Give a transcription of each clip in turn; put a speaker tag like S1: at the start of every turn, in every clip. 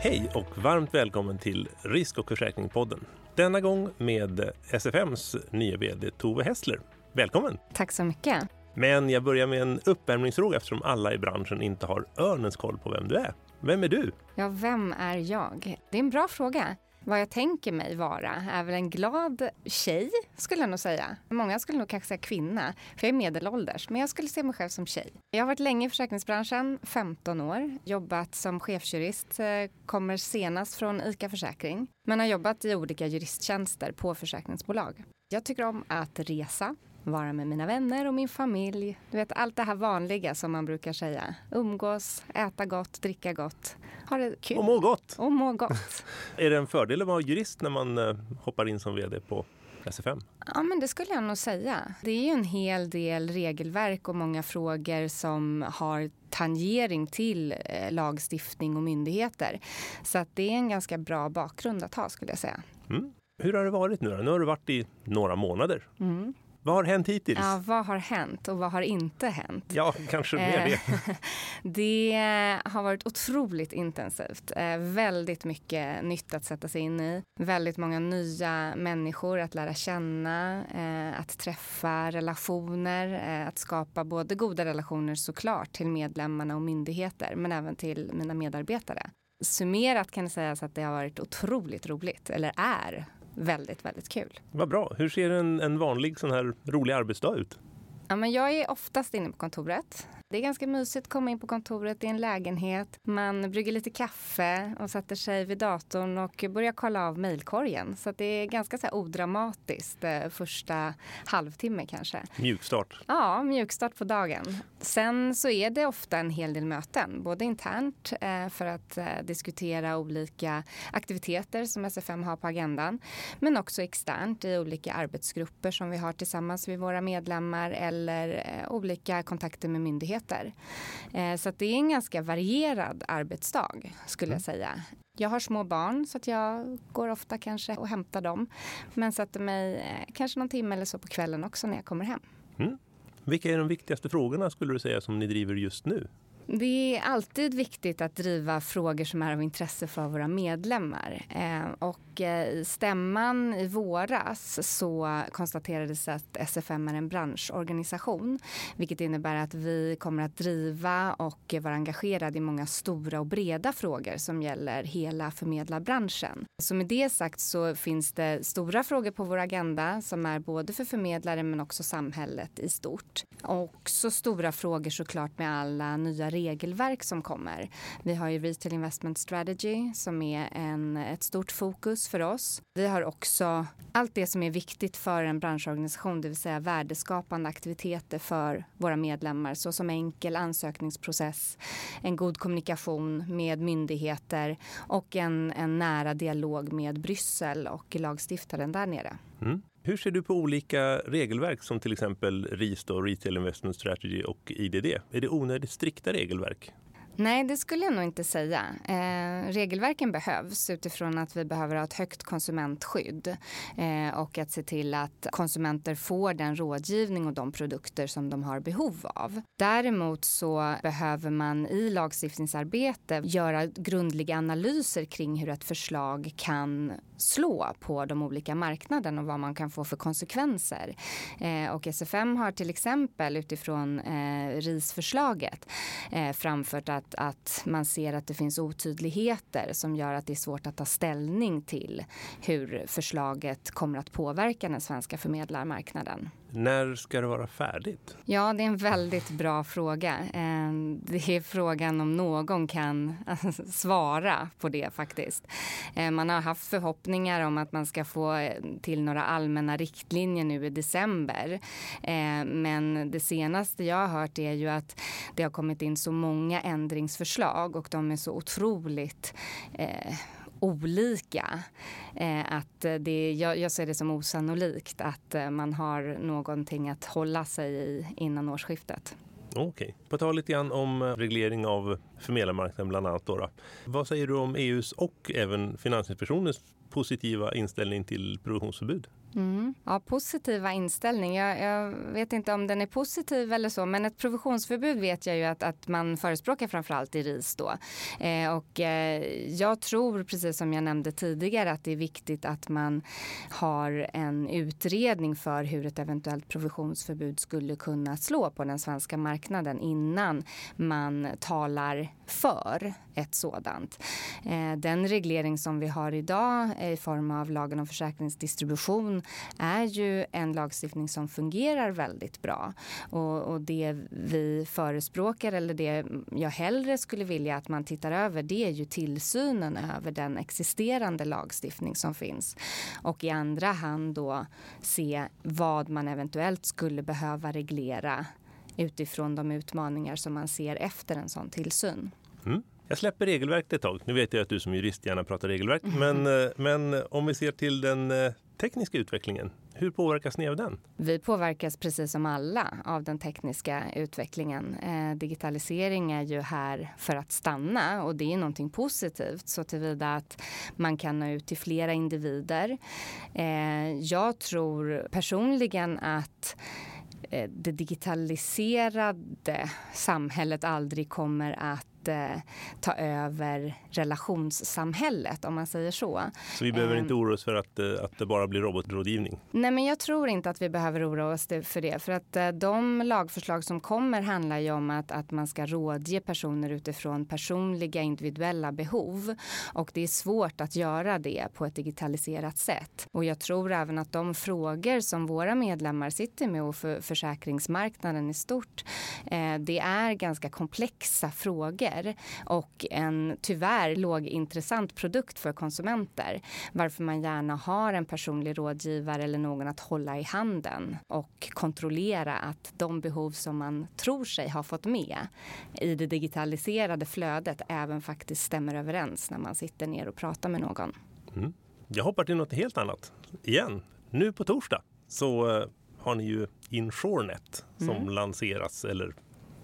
S1: Hej och varmt välkommen till Risk och försäkringspodden. Denna gång med SFMs nya VD Tove Hessler. Välkommen!
S2: Tack så mycket.
S1: Men jag börjar med en uppvärmningsfråga eftersom alla i branschen inte har örnens koll på vem du är. Vem är du?
S2: Ja, vem är jag? Det är en bra fråga. Vad jag tänker mig vara är väl en glad tjej, skulle jag nog säga. Många skulle nog kanske säga kvinna, för jag är medelålders. Men jag skulle se mig själv som tjej. Jag har varit länge i försäkringsbranschen, 15 år. Jobbat som chefsjurist, eh, kommer senast från ICA Försäkring. Men har jobbat i olika juristtjänster på försäkringsbolag. Jag tycker om att resa, vara med mina vänner och min familj. Du vet allt det här vanliga som man brukar säga. Umgås, äta gott, dricka gott, ha det kul.
S1: Och må gott!
S2: Och må gott.
S1: är det en fördel att vara jurist när man eh, hoppar in som VD på SFM?
S2: Ja, men det skulle jag nog säga. Det är ju en hel del regelverk och många frågor som har tangering till eh, lagstiftning och myndigheter. Så att det är en ganska bra bakgrund att ha skulle jag säga.
S1: Mm. Hur har det varit nu då? Nu har du varit i några månader.
S2: Mm.
S1: Vad har hänt hittills?
S2: Ja, vad har hänt och vad har inte hänt?
S1: Ja, kanske mer det.
S2: Eh, det har varit otroligt intensivt. Eh, väldigt mycket nytt att sätta sig in i. Väldigt många nya människor att lära känna, eh, att träffa relationer, att skapa både goda relationer såklart till medlemmarna och myndigheter, men även till mina medarbetare. Summerat kan det sägas att det har varit otroligt roligt, eller är väldigt, väldigt kul.
S1: Vad bra. Hur ser en, en vanlig sån här rolig arbetsdag ut?
S2: Ja, men jag är oftast inne på kontoret. Det är ganska mysigt att komma in på kontoret i en lägenhet. Man brygger lite kaffe och sätter sig vid datorn och börjar kolla av mejlkorgen. Så det är ganska så här odramatiskt eh, första halvtimme kanske.
S1: Mjukstart.
S2: Ja, mjukstart på dagen. Sen så är det ofta en hel del möten, både internt eh, för att eh, diskutera olika aktiviteter som SFM har på agendan, men också externt i olika arbetsgrupper som vi har tillsammans med våra medlemmar eller olika kontakter med myndigheter aktiviteter. Eh, så det är en ganska varierad arbetsdag skulle jag mm. säga. Jag har små barn så att jag går ofta kanske och hämtar dem. Men sätter mig eh, kanske någon timme eller så på kvällen också när jag kommer hem.
S1: Mm. Vilka är de viktigaste frågorna skulle du säga som ni driver just nu?
S2: Det är alltid viktigt att driva frågor som är av intresse för våra medlemmar. Eh, och i stämman i våras så konstaterades att SFM är en branschorganisation. Vilket innebär att vi kommer att driva och vara engagerade i många stora och breda frågor som gäller hela förmedlarbranschen. Så med det sagt så finns det stora frågor på vår agenda som är både för förmedlare men också samhället i stort. Också stora frågor såklart med alla nya regelverk som kommer. Vi har ju Retail Investment Strategy som är en, ett stort fokus för oss. Vi har också allt det som är viktigt för en branschorganisation, det vill säga värdeskapande aktiviteter för våra medlemmar såsom enkel ansökningsprocess, en god kommunikation med myndigheter och en, en nära dialog med Bryssel och lagstiftaren där nere.
S1: Mm. Hur ser du på olika regelverk som till exempel RIS, då, Retail Investment Strategy och IDD? Är det onödigt strikta regelverk?
S2: Nej, det skulle jag nog inte säga. Eh, regelverken behövs utifrån att vi behöver ha ett högt konsumentskydd eh, och att se till att konsumenter får den rådgivning och de produkter som de har behov av. Däremot så behöver man i lagstiftningsarbete göra grundliga analyser kring hur ett förslag kan slå på de olika marknaderna och vad man kan få för konsekvenser. Eh, och SFM har till exempel utifrån eh, RIS-förslaget eh, framfört att, att man ser att det finns otydligheter som gör att det är svårt att ta ställning till hur förslaget kommer att påverka den svenska förmedlarmarknaden.
S1: När ska det vara färdigt?
S2: Ja, det är en väldigt bra fråga. Eh, det är frågan om någon kan svara på det faktiskt. Eh, man har haft förhoppningar om att man ska få till några allmänna riktlinjer nu i december. Eh, men det senaste jag har hört är ju att det har kommit in så många ändringsförslag och de är så otroligt eh, olika. Eh, att det, jag, jag ser det som osannolikt att eh, man har någonting att hålla sig i innan årsskiftet.
S1: Okej. Okay. På tal lite grann om eh, reglering av förmedlarmarknaden bland annat. Då, då. Vad säger du om EUs och även Finansinspektionens positiva inställning till provisionsförbud?
S2: Mm. Ja, positiva inställning. Jag, jag, vet inte om den är positiv eller så, men ett provisionsförbud vet jag ju att, att man förespråkar framförallt i RIS då. Eh, och eh, jag tror, precis som jag nämnde tidigare, att det är viktigt att man har en utredning för hur ett eventuellt provisionsförbud skulle kunna slå på den svenska marknaden innan man talar för ett sådant. Eh, den reglering som vi har idag eh, i form av lagen om försäkringsdistribution är ju en lagstiftning som fungerar väldigt bra. Och, och, det vi förespråkar, eller det jag hellre skulle vilja att man tittar över, det är ju tillsynen över den existerande lagstiftning som finns. Och i andra hand då se vad man eventuellt skulle behöva reglera utifrån de utmaningar som man ser efter en sån tillsyn.
S1: Mm. Jag släpper regelverket ett tag. Nu vet jag att du som jurist gärna pratar regelverk. Mm. Men, eh, men om vi ser till den eh, tekniska utvecklingen, hur påverkas ni av den?
S2: Vi påverkas precis som alla av den tekniska utvecklingen. Eh, digitalisering är ju här för att stanna och det är någonting positivt så tillvida att man kan nå ut till flera individer. Eh, jag tror personligen att eh, det digitaliserade samhället aldrig kommer att eh, ta över relationssamhället om man säger så.
S1: Så vi behöver inte ehm. oroa oss för att, eh, att det bara blir robotrådgivning?
S2: Nej, men jag tror inte att vi behöver oroa oss för det. För att eh, de lagförslag som kommer handlar ju om att, att man ska rådge personer utifrån personliga individuella behov. Och det är svårt att göra det på ett digitaliserat sätt. Och jag tror även att de frågor som våra medlemmar sitter med och för försäkringsmarknaden i stort, eh, det är ganska komplexa frågor mer och en tyvärr lågintressant produkt för konsumenter. Varför man gärna har en personlig rådgivare eller någon att hålla i handen och kontrollera att de behov som man tror sig ha fått med i det digitaliserade flödet även faktiskt stämmer överens när man sitter ner och pratar med någon.
S1: Mm. Jag hoppar till något helt annat igen. Nu på torsdag så eh, har ni ju Insurenet som mm. lanseras eller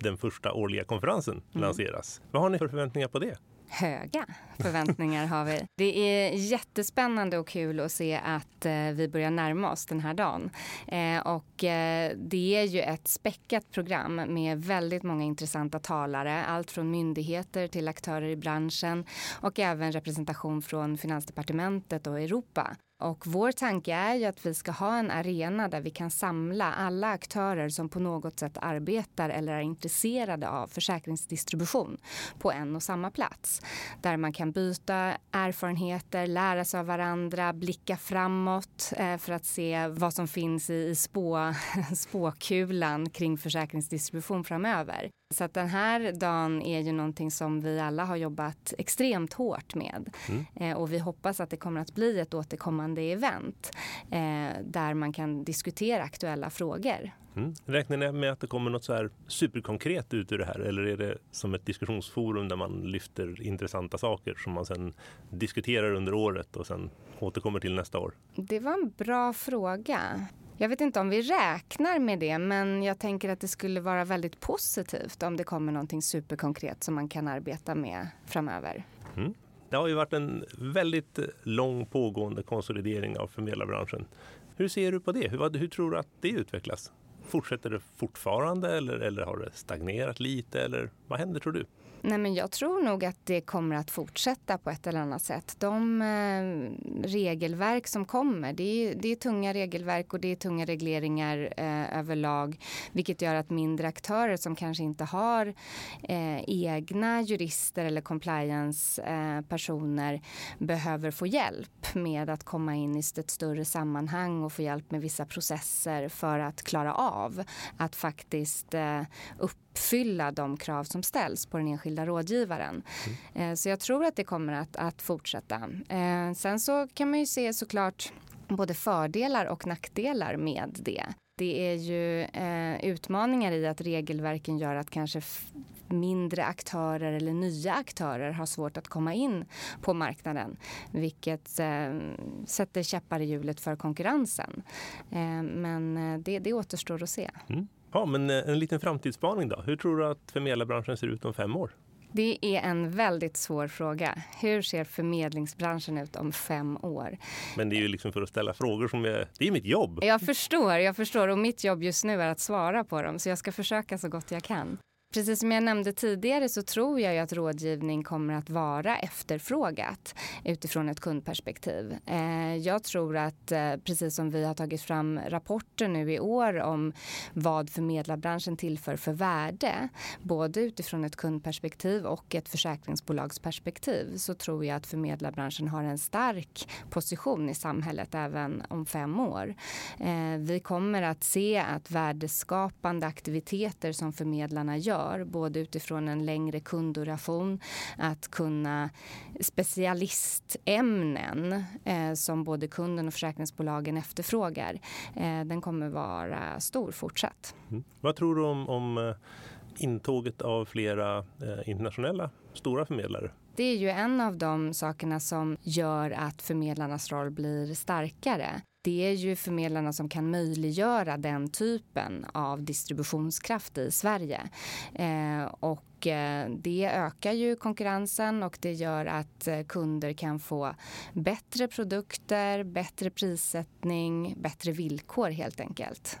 S1: den första årliga konferensen mm. lanseras. Vad har ni för förväntningar på det?
S2: höga förväntningar har vi. Det är jättespännande och kul att se att eh, vi börjar närma oss den här dagen. Eh, och eh, det är ju ett späckat program med väldigt många intressanta talare. Allt från myndigheter till aktörer i branschen och även representation från Finansdepartementet och Europa. Och vår tanke är ju att vi ska ha en arena där vi kan samla alla aktörer som på något sätt arbetar eller är intresserade av försäkringsdistribution på en och samma plats. Där man kan byta erfarenheter, lära sig av varandra, blicka framåt eh, för att se vad som finns i spå, spåkulan kring försäkringsdistribution framöver. Så att den här dagen är ju någonting som vi alla har jobbat extremt hårt med. Mm. Eh, och vi hoppas att det kommer att bli ett återkommande event eh, där man kan diskutera aktuella frågor.
S1: Mm. Räknar ni med att det kommer något så här superkonkret ut ur det här eller är det som ett diskussionsforum där man lyfter intressanta saker som man sen diskuterar under året och sen återkommer till nästa år?
S2: Det var en bra fråga. Jag vet inte om vi räknar med det, men jag tänker att det skulle vara väldigt positivt om det kommer någonting superkonkret som man kan arbeta med framöver.
S1: Mm. Det har ju varit en väldigt eh, lång pågående konsolidering av förmedlarbranschen. Hur ser du på det? Hur, hur tror du att det utvecklas? Fortsätter det fortfarande eller, eller har det stagnerat lite? Eller vad händer tror du?
S2: Nej, men jag tror nog att det kommer att fortsätta på ett eller annat sätt. De eh, regelverk som kommer, det är, det är tunga regelverk och det är tunga regleringar eh, överlag. Vilket gör att mindre aktörer som kanske inte har eh, egna jurister eller compliance-personer eh, behöver få hjälp med att komma in i ett större sammanhang och få hjälp med vissa processer för att klara av att faktiskt eh, upp uppfylla de krav som ställs på den enskilda rådgivaren. Mm. Så jag tror att det kommer att, att fortsätta. Eh, sen så kan man ju se såklart både fördelar och nackdelar med det. Det är ju eh, utmaningar i att regelverken gör att kanske mindre aktörer eller nya aktörer har svårt att komma in på marknaden vilket eh, sätter käppar i hjulet för konkurrensen. Eh, men eh, det, det återstår att se.
S1: Mm. Ja, men eh, en liten framtidsspaning då. Hur tror du att förmedlarbranschen ser ut om fem år?
S2: Det är en väldigt svår fråga. Hur ser förmedlingsbranschen ut om fem år?
S1: Men det är ju liksom för att ställa frågor som är, det är mitt jobb.
S2: Jag förstår, jag förstår och mitt jobb just nu är att svara på dem så jag ska försöka så gott jag kan. Precis som jag nämnde tidigare så tror jag att rådgivning kommer att vara efterfrågat utifrån ett kundperspektiv. Eh, jag tror att eh, precis som vi har tagit fram rapporter nu i år om vad förmedlarbranschen tillför för värde, både utifrån ett kundperspektiv och ett försäkringsbolagsperspektiv, så tror jag att förmedlarbranschen har en stark position i samhället även om fem år. Eh, vi kommer att se att värdeskapande aktiviteter som förmedlarna gör gör, både utifrån en längre kundduration, att kunna specialistämnen eh, som både kunden och försäkringsbolagen efterfrågar, eh, den kommer vara stor fortsatt.
S1: Mm. Vad tror du om, om eh, intåget av flera eh, internationella stora förmedlare?
S2: Det är ju en av de sakerna som gör att förmedlarnas roll blir starkare det är ju förmedlarna som kan möjliggöra den typen av distributionskraft i Sverige. Eh, och eh, det ökar ju konkurrensen och det gör att eh, kunder kan få bättre produkter, bättre prissättning, bättre villkor helt enkelt.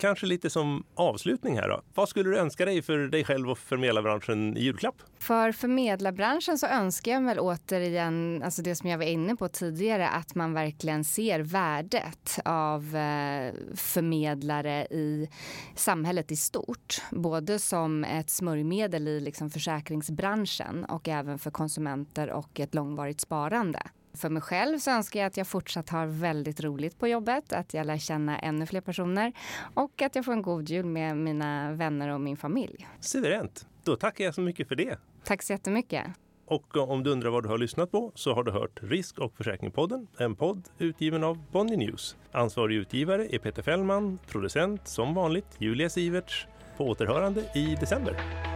S1: Kanske lite som avslutning här då. Vad skulle du önska dig för dig själv och förmedlarbranschen i julklapp?
S2: För förmedlarbranschen så önskar jag väl återigen, alltså det som jag var inne på tidigare, att man verkligen ser värdet av eh, förmedlare i samhället i stort. Både som ett smörjmedel i liksom försäkringsbranschen och även för konsumenter och ett långvarigt sparande. För mig själv så önskar jag att jag fortsatt har väldigt roligt på jobbet, att jag lär känna ännu fler personer och att jag får en god jul med mina vänner och min familj.
S1: Suveränt! Då tackar jag så mycket för det.
S2: Tack så jättemycket.
S1: Och om du undrar vad du har lyssnat på så har du hört Risk och försäkringspodden, en podd utgiven av Bonnier News. Ansvarig utgivare är Peter Fällman, producent som vanligt Julia Siverts. På återhörande i december.